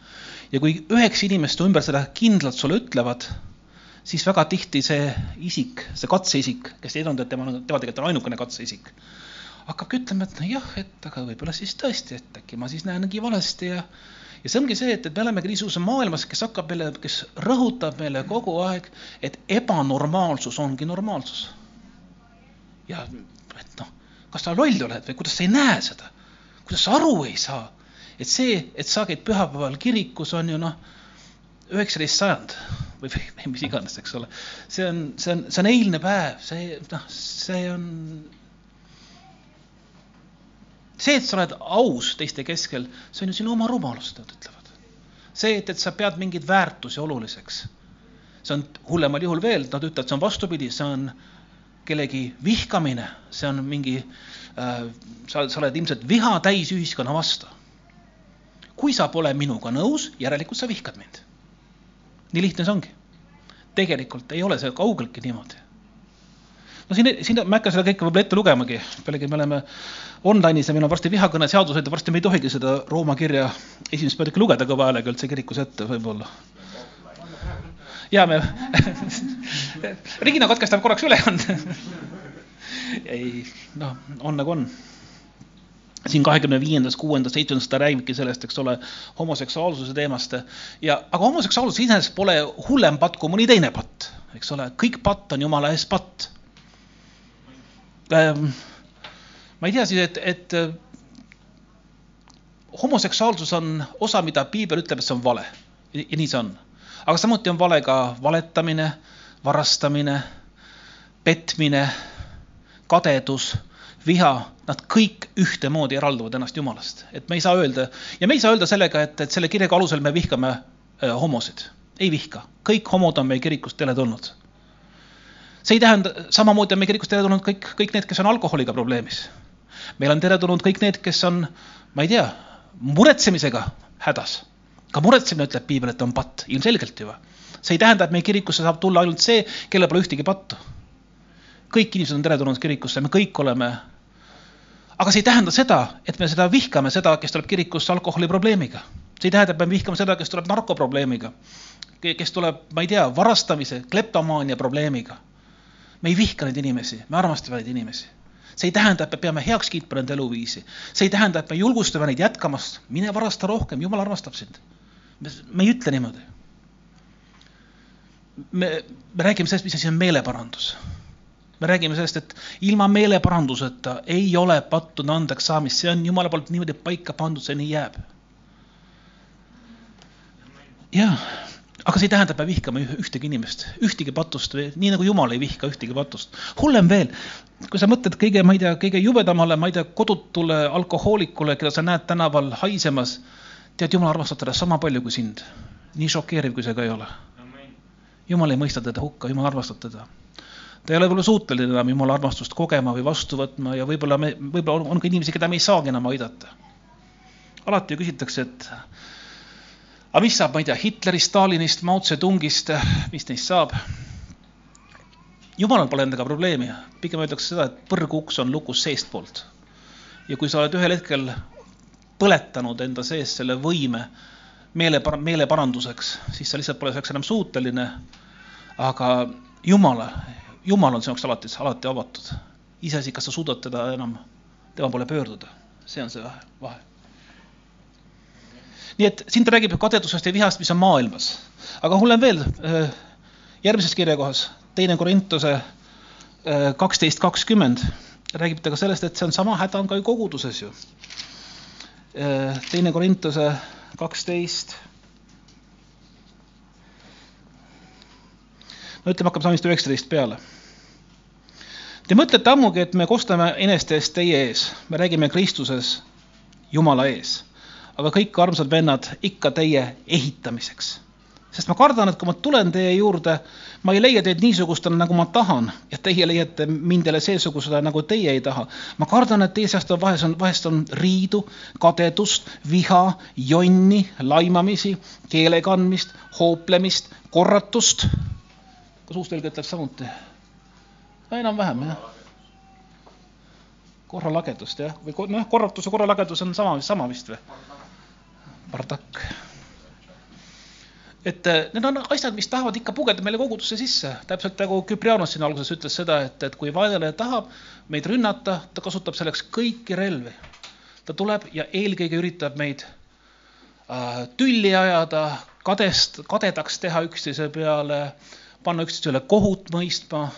A: ja kui üheksa inimest ümber seda kindlalt sulle ütlevad, siis väga tihti see isik, see katseisik, kes ei teadnud, et tema, tema tegelikult on ainukene katseisik hakkabki ütlema, et nojah, et aga võib-olla siis tõesti, et äkki ma siis näengi valesti ja ja see ongi see, et, et me olemegi niisuguses maailmas, kes hakkab meile, kes rõhutab meile kogu aeg, et ebanormaalsus ongi normaalsus. ja et noh, kas sa loll oled või kuidas sa ei näe seda, kuidas sa aru ei saa, et see, et sa käid pühapäeval kirikus, on ju noh, üheksateist sajand või, või *laughs* mis iganes, eks ole. see on, see on, see on eilne päev, see noh, see on see, et sa oled aus teiste keskel, see on ju sinu oma rumalus, nad ütlevad. see, et, et sa pead mingeid väärtusi oluliseks, see on hullemal juhul veel, nad ütlevad, see on vastupidi, see on kellegi vihkamine, see on mingi äh,, sa, sa oled ilmselt viha täis ühiskonna vastu. kui sa pole minuga nõus, järelikult sa vihkad mind. Nii lihtne see ongi. tegelikult ei ole see kaugeltki niimoodi no siin, siin ma ei hakka seda kõike võib-olla ette lugemagi, pealegi me oleme online'is ja meil on varsti vihakõneseadused ja varsti me ei tohigi seda Rooma kirja esimest peatükki lugeda kõva häälega üldse kirikus ette võib-olla. ja me *laughs* Regina katkestab korraks ülekande *laughs* ei, noh, on nagu on siin kahekümne viiendast, kuuendast, seitsmendast ta räägibki sellest, eks ole, homoseksuaalsuse teemast. Ja, aga homoseksuaalsus iseenesest pole hullem patt kui mõni teine patt, eks ole, kõik patt on jumala ees patt. Ähm, ma ei tea siis, et, et äh, homoseksuaalsus on osa, mida piibel ütleb, et see on vale. Ja, ja nii see on. aga samuti on vale ka valetamine, varastamine, petmine, kadedus, viha, nad kõik ühtemoodi eralduvad ennast Jumalast, et me ei saa öelda ja me ei saa öelda sellega, et, et selle kirjaga alusel me vihkame äh, homosid, ei vihka, kõik homod on meie kirikust teletulnud see ei tähenda, samamoodi on meie kirikust teretulnud kõik, kõik need, kes on alkoholiga probleemis. meil on teretulnud kõik need, kes on, ma ei tea, muretsemisega hädas. ka muretsemine, ütleb piibel, et on patt, ilmselgelt ju. see ei tähenda, et meie kirikusse saab tulla ainult see, kellel pole ühtegi pattu. kõik inimesed on teretulnud kirikusse, me kõik oleme. Aga see ei tähenda seda, et me seda vihkame, seda, kes tuleb kirikusse alkoholiprobleemiga. see ei tähenda, et me vihkame seda, kes tuleb narkoprobleemiga, kes tuleb, ma ei tea, varastamise, kleptomaania probleemiga me ei vihka neid inimesi, me armastame neid inimesi. see ei tähenda, et me peame heaks kiitma nende eluviisi. see ei tähenda, et me julgustame neid jätkamast, mine varasta rohkem, jumal armastab sind. me ei ütle niimoodi. me, me räägime sellest, mis asi on meeleparandus. Me räägime sellest, et ilma meeleparanduseta ei ole pattude andeks saamist, see on jumala poolt niimoodi paika pandud, see nii jääb. jaa aga see ei tähenda, et me vihkame ühtegi inimest, ühtegi patust või nii nagu Jumal ei vihka ühtegi patust. hullem veel, kui sa mõtled kõige, ma ei tea, kõige jubedamale, ma ei tea, kodutule alkohoolikule, keda sa näed tänaval haisemas, tead, Jumal armastab teda sama palju kui sind. nii šokeeriv, kui see ka ei ole. Jumal ei mõista teda hukka, Jumal armastab teda. Ta ei ole võib-olla suuteline enam Jumala armastust kogema või vastu võtma ja võib-olla me, võib-olla on ka inimesi, keda me ei saagi enam aidata. alati ju küsitakse, et aga mis saab, ma ei tea, Hitlerist, Stalinist, Mao Zedongist, mis neist saab? jumalal pole endaga probleemi, pigem öeldakse seda, et põrguuks on lukus seestpoolt. ja kui sa oled ühel hetkel põletanud enda sees selle võime meele, meeleparanduseks, siis sa lihtsalt pole selleks enam suuteline. aga Jumala, Jumal on sinu jaoks alati, alati avatud. iseasi, kas sa suudad teda enam, tema poole pöörduda, see on see vahe. nii et siin ta räägib kadedusest ja vihast, mis on maailmas. aga hullem veel, äh, järgmises kirjakohas, teine Korintuse äh, kaksteist kakskümmend, räägib ta ka sellest, et see on sama häda on ka ju koguduses ju. Äh, teine Korintuse kaksteist no ütleme, hakkame salmist üheksateist peale Te mõtlete ammugi, et me kostame eneste eest teie ees, me räägime Kristuses Jumala ees, aga kõik armsad vennad ikka teie ehitamiseks sest ma kardan, et kui ma tulen teie juurde, ma ei leia teid niisugustena, nagu ma tahan ja teie leiate mind jälle seesugusena, nagu teie ei taha. ma kardan, et teie seast on vahest on, vahest on riidu, kadedust, viha, jonni, laimamisi, keele kandmist, hooplemist, korratust. kas uustõlge ütleb samuti? No enam-vähem jah. korralagedust jah, või noh, korratus ja korralagedus on sama, sama vist või? Bardak et äh, need on asjad, mis tahavad ikka pugeda meile kogudusse sisse, täpselt nagu Küprianos siin alguses ütles seda, et, et kui vaenlane tahab meid rünnata, ta kasutab selleks kõiki relvi. ta tuleb ja eelkõige üritab meid äh, tülli ajada, kadest, kadedaks teha üksteise peale, panna üksteisele kohut mõistma,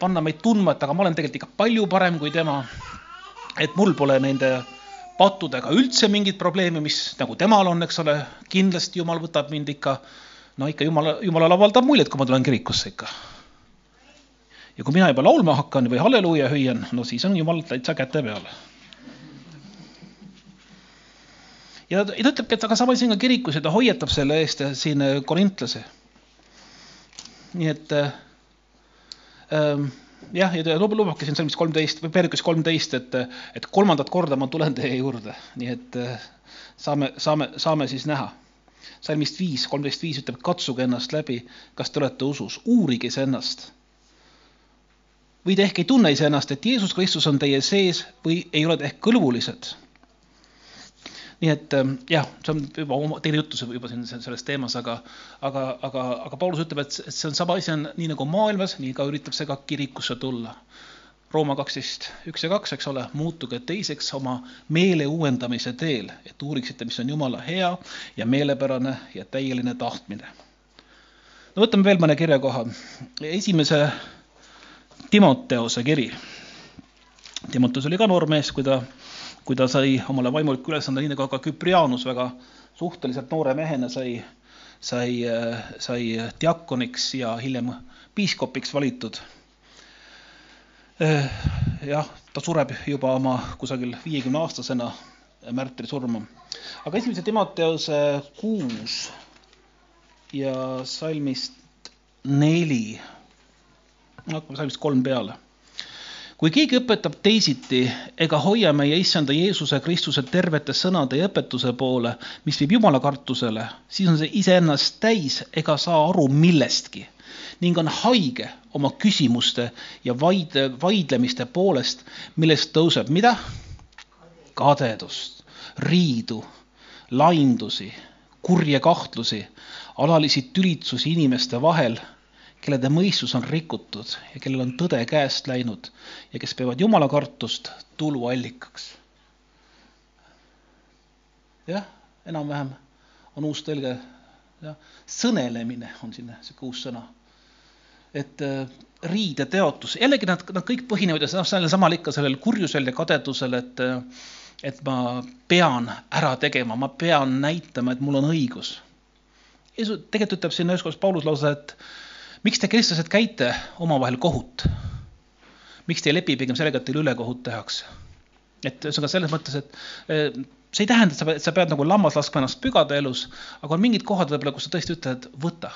A: panna meid tundma, et aga ma olen tegelikult ikka palju parem kui tema. et mul pole nende pattudega üldse mingit probleemi, mis nagu temal on, eks ole, kindlasti jumal võtab mind ikka, no ikka jumala, jumalale avaldab muljet, kui ma tulen kirikusse ikka. ja kui mina juba laulma hakkan või halleluuja hüüan, no siis on jumal täitsa käte peal. ja ta ütlebki, et aga sa võid siin ka kirikus ja ta hoiatab selle eest siin korintlasi. nii et äh, ähm, jah, ja lubage siin salmis kolmteist või Perkis kolmteist, et, et kolmandat korda ma tulen teie juurde, nii et eh, saame, saame, saame siis näha. salmist viis, kolmteist viis ütleb, katsuge ennast läbi, kas te olete usus, uurige iseennast. või te ehk ei tunne iseennast, et Jeesus Kristus on teie sees või ei ole te ehk kõlbulised nii et ähm, jah, see on juba teine jutus juba siin selles teemas, aga, aga, aga, aga Paulus ütleb, et see on sama asi on nii nagu maailmas, nii ka üritab see ka kirikusse tulla. Rooma kaksteist, üks ja kaks, eks ole, muutuge teiseks oma meele uuendamise teel, et uuriksite, mis on Jumala hea ja meelepärane ja täieline tahtmine. no võtame veel mõne kirjakoha. esimese Timoteose kiri. Timoteus oli ka noormees, kui ta kui ta sai omale vaimuliku ülesande, nii nagu ka Küprianus väga suhteliselt noore mehena sai, sai, sai diakoniks ja hiljem piiskopiks valitud. jah, ta sureb juba oma kusagil viiekümne aastasena märtri surma. aga esimese Timoteuse kuus ja salmist neli, hakkame salmist kolm peale kui keegi õpetab teisiti ega hoia meie issanda Jeesuse Kristuse tervete sõnade ja õpetuse poole, mis viib Jumala kartusele, siis on see iseennast täis ega saa aru millestki ning on haige oma küsimuste ja vaide, vaidlemiste poolest, millest tõuseb mida? kadedust, riidu, laindusi, kurje kahtlusi, alalisi tülitsusi inimeste vahel kelle mõistus on rikutud ja kellel on tõde käest läinud ja kes peavad Jumala kartust tuluallikaks. jah, enam-vähem on uus tõlge, jah, sõnelemine on siin niisugune uus sõna. et äh, riideteotus, jällegi nad, nad kõik põhinevad ja noh, sellel samal ikka sellel kurjusel ja kadedusel, et äh, et ma pean ära tegema, ma pean näitama, et mul on õigus. tegelikult ütleb siin ühes kohas Paulus lausa, et miks te, kristlased, käite omavahel kohut? miks te ei lepi pigem sellega, et teile ülekohut tehakse? et ühesõnaga selles mõttes, et eh, see ei tähenda, et sa sa pead nagu lammas laskma ennast pügada elus, aga on mingid kohad võib-olla, kus sa tõesti ütled, võta.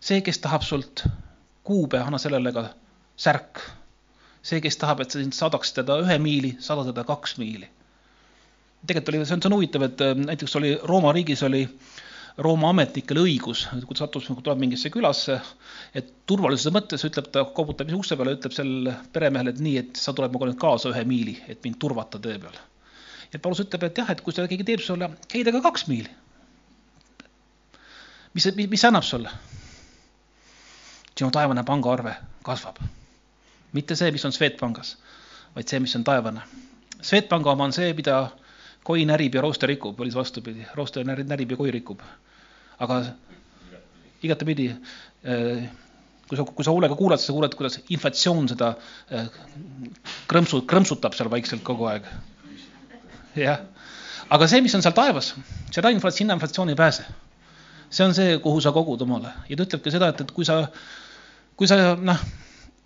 A: see, kes tahab sult kuube, anna sellele ka särk. see, kes tahab, et sa sind saadaks teda ühe miili, saada teda kaks miili. tegelikult oli, see on, see on huvitav, et eh, näiteks oli Rooma riigis oli Rooma ametnikel õigus, kui ta sattus, tuleb mingisse külasse, et turvalisuse mõttes ütleb ta, koputab ukse peale, ütleb sellele peremehele, et nii, et sa tuled minuga nüüd kaasa ühe miili, et mind turvata tee peal. ja Paulus ütleb, et jah, et kui seda keegi teeb sulle, käi temaga kaks miili. mis, mis, mis annab sulle? sinu taevane pangaarve kasvab. mitte see, mis on Swedbankis, vaid see, mis on taevane. Swedbanka oma on see, mida koi närib ja rooster rikub, oli see vastupidi, rooster närib, närib ja koi rikub. aga igatepidi, äh, kui sa, kui sa hoolega kuulad, siis sa kuuled, kuidas inflatsioon seda äh, krõmpsu, krõmpsutab seal vaikselt kogu aeg. jah, aga see, mis on seal taevas, seda inflatsiooni, sinna inflatsioon ei pääse. see on see, kuhu sa kogud omale ja ta ütleb ka seda, et, et kui sa, kui sa noh,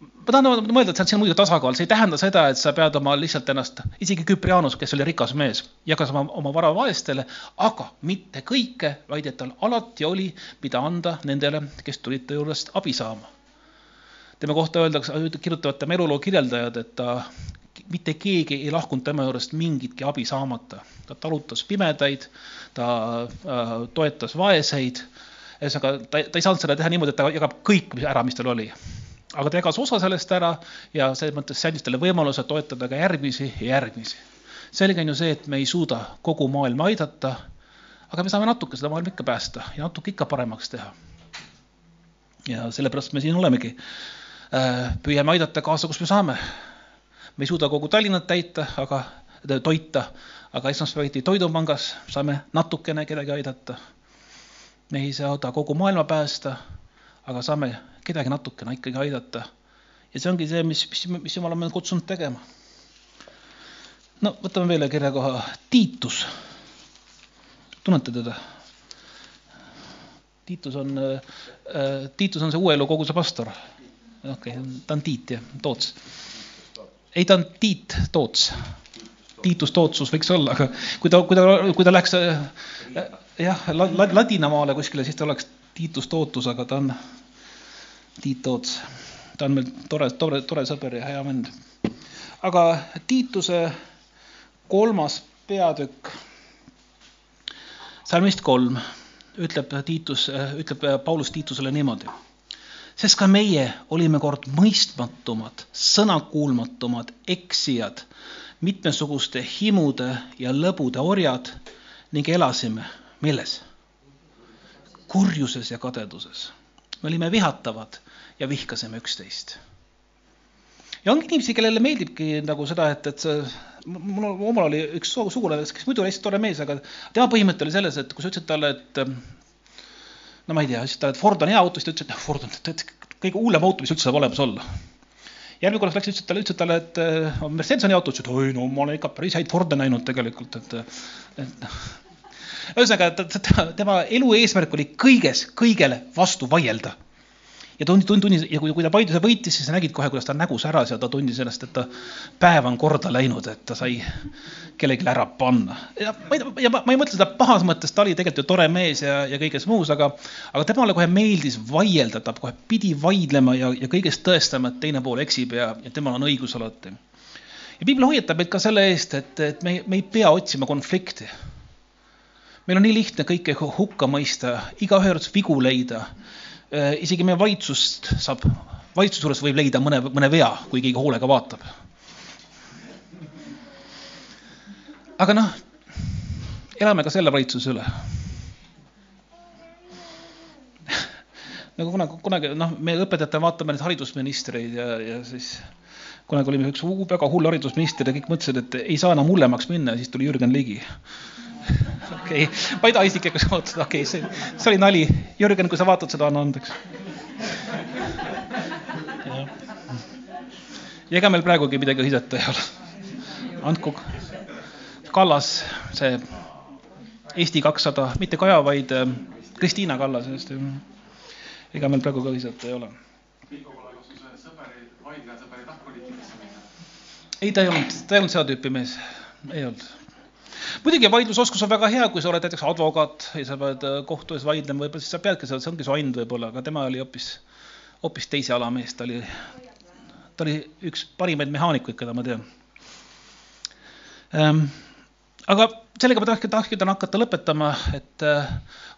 A: ma tahan mõelda, et see on muidugi tasakaal, see ei tähenda seda, et sa pead oma lihtsalt ennast, isegi Küprianus, kes oli rikas mees, jagas oma, oma vara vaestele, aga mitte kõike, vaid et tal alati oli, mida anda nendele, kes tulid ta juurest abi saama. tema kohta öeldakse, kirjutavad tema eluloo kirjeldajad, et ta mitte keegi ei lahkunud tema juurest mingitki abi saamata. ta talutas pimedaid, ta äh, toetas vaeseid, ühesõnaga ta, ta ei saanud seda teha niimoodi, et ta jagab kõik ära, mis tal oli. Aga ta jagas osa sellest ära ja selles mõttes see andis talle võimaluse toetada ka järgmisi ja järgmisi. selge on ju see, et me ei suuda kogu maailma aidata, aga me saame natuke seda maailma ikka päästa ja natuke ikka paremaks teha. ja sellepärast me siin olemegi. Äh, püüame aidata kaasa, kus me saame me ei suuda kogu Tallinnat täita, aga toita, aga esmaspäeviti Toidupangas saame natukene kedagi aidata. me ei saada kogu maailma päästa, aga saame kedagi natukene ikkagi aidata. ja see ongi see, mis, mis, mis Jumal on meid kutsunud tegema. no võtame veel kirjakoha, Tiitus. tunnete teda? Tiitus on äh,, Tiitus on see uue elu koguse pastor. okei okay,, ta on Tiit jah, Toots ei, ta on Tiit Toots. Tiitus Tootsus võiks olla, aga kui ta, kui ta, kui ta läks äh, jah, ladinamaale kuskile, siis ta oleks Tiitus Tootus, aga ta on Tiit Toots. ta on meil tore, tore, tore sõber ja hea vend. aga Tiituse kolmas peatükk, salmist kolm, ütleb Tiitus, ütleb Paulus Tiitusele niimoodi sest ka meie olime kord mõistmatumad, sõnakuulmatumad, eksijad, mitmesuguste himude ja lõbude orjad ning elasime milles? kurjuses ja kadeduses. me olime vihatavad ja vihkasime üksteist. ja ongi inimesi, kellele meeldibki nagu seda, et, et see, mul omal oli üks sugulane, kes muidu oli hästi tore mees, aga tema põhimõte oli selles, et kui sa ütlesid talle, et no ma ei tea, ütlesid talle, et Ford on hea auto, siis ta ütles, et noh, Ford on kõige hullem auto, mis üldse saab olemas olla. järgmine kord läks, ütlesid talle, ütlesid talle, et Mercedes on hea auto, ütles, et oi no ma olen ikka päris häid Forde näinud tegelikult, et, et noh. ühesõnaga, tema elu eesmärk oli kõiges, kõigele vastu vaielda ja tund-, tund-, tunnis ja kui, kui ta Paiduse võitis, siis sa nägid kohe, kuidas ta nägu säras ja ta tundis ennast, et ta päev on korda läinud, et ta sai kellelegi ära panna. ja ma ei, ja ma, ma ei mõtle seda pahas mõttes, ta oli tegelikult ju tore mees ja, ja kõiges muus, aga, aga temale kohe meeldis vaielda, ta kohe pidi vaidlema ja, ja kõigest tõestama, et teine pool eksib ja, ja temal on õigus alati. ja piibel hoiatab meid ka selle eest, et, et me, me ei pea otsima konflikti meil on nii lihtne kõike hukka mõista, igaühe juures vigu leida isegi meie valitsust saab, valitsuse juures võib leida mõne, mõne vea, kui keegi hoolega vaatab. aga noh, elame ka selle valitsuse üle. *laughs* nagu kunagi, kunagi noh, me õpetajatena vaatame neid haridusministreid ja, ja siis kunagi oli üks väga hull haridusminister ja kõik mõtlesid, et ei saa enam hullemaks minna ja siis tuli Jürgen Ligi okei okay., ma ei taha isiklikult ootada, okei okay,, see, see oli nali. Jürgen, kui sa vaatad seda, anna andeks. ja ega meil praegugi midagi hõisata ei ole. andku Kallas, see Eesti kakssada, mitte Kaja, vaid äh, Kristiina Kallas, just. ega meil praegu ka hõisata ei ole. ei, ta ei olnud, ta ei olnud seda tüüpi mees, ei olnud muidugi vaidlusoskus on väga hea, kui sa oled näiteks advokaat ja sa pead äh, kohtu ees vaidlema, võib-olla siis sa peadki see ongi su and võib-olla, aga tema oli hoopis, hoopis teise ala mees, ta oli, ta oli üks parimaid mehaanikuid, keda ma tean ähm,. aga sellega ma tahtsin, tahtsin hakata lõpetama, et äh,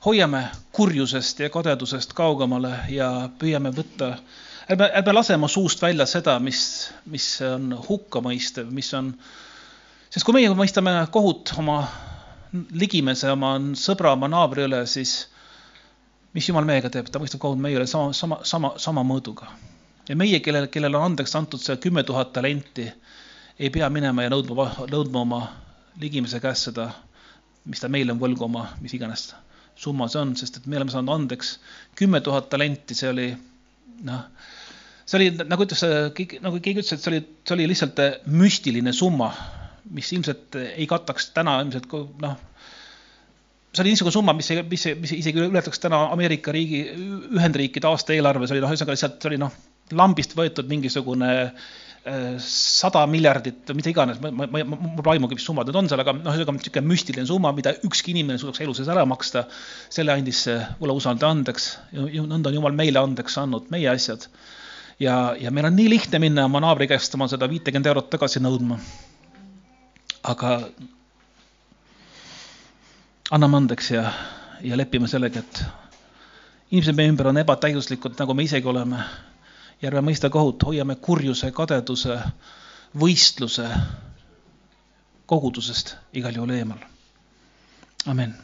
A: hoiame kurjusest ja kadedusest kaugemale ja püüame võtta, ärme, ärme lase oma suust välja seda, mis, mis on hukkamõistev, mis on äh, sest kui meie mõistame kohut oma ligimese, oma sõbra, oma naabri üle, siis mis jumal meiega teeb, ta mõistab kohut meie üle sama, sama, sama, sama mõõduga. ja meie, kellel, kellel on andeks antud see kümme tuhat talenti, ei pea minema ja nõudma, nõudma oma ligimese käest seda, mis ta meile on võlgu oma, mis iganes summa see on, sest et me oleme saanud andeks kümme tuhat talenti, see oli noh, see oli nagu ütles, nagu keegi ütles, et see oli, see oli lihtsalt müstiline summa mis ilmselt ei kataks täna ilmselt noh, see oli niisugune summa, mis, mis, mis isegi ületaks täna Ameerika riigi, Ühendriikide aastaeelarve, see oli noh, ühesõnaga lihtsalt see oli noh, lambist võetud mingisugune sada miljardit, mida iganes, ma, ma, ma, mul aimugi, mis summad need on seal, aga noh, ühesõnaga niisugune müstiline summa, mida ükski inimene suudaks elu sees ära maksta. selle andis see võlausaldaja andeks, nõnda on Jumal meile andeks andnud meie asjad. ja, ja meil on nii lihtne minna oma naabri käest oma seda viitekümmet eurot tagasi nõudma. Aga anname andeks ja, ja lepime sellega, et inimesed meie ümber on ebatäiuslikud, nagu me isegi oleme ja ärme mõista kohut, hoiame kurjuse, kadeduse, võistluse kogudusest igal juhul eemal. amin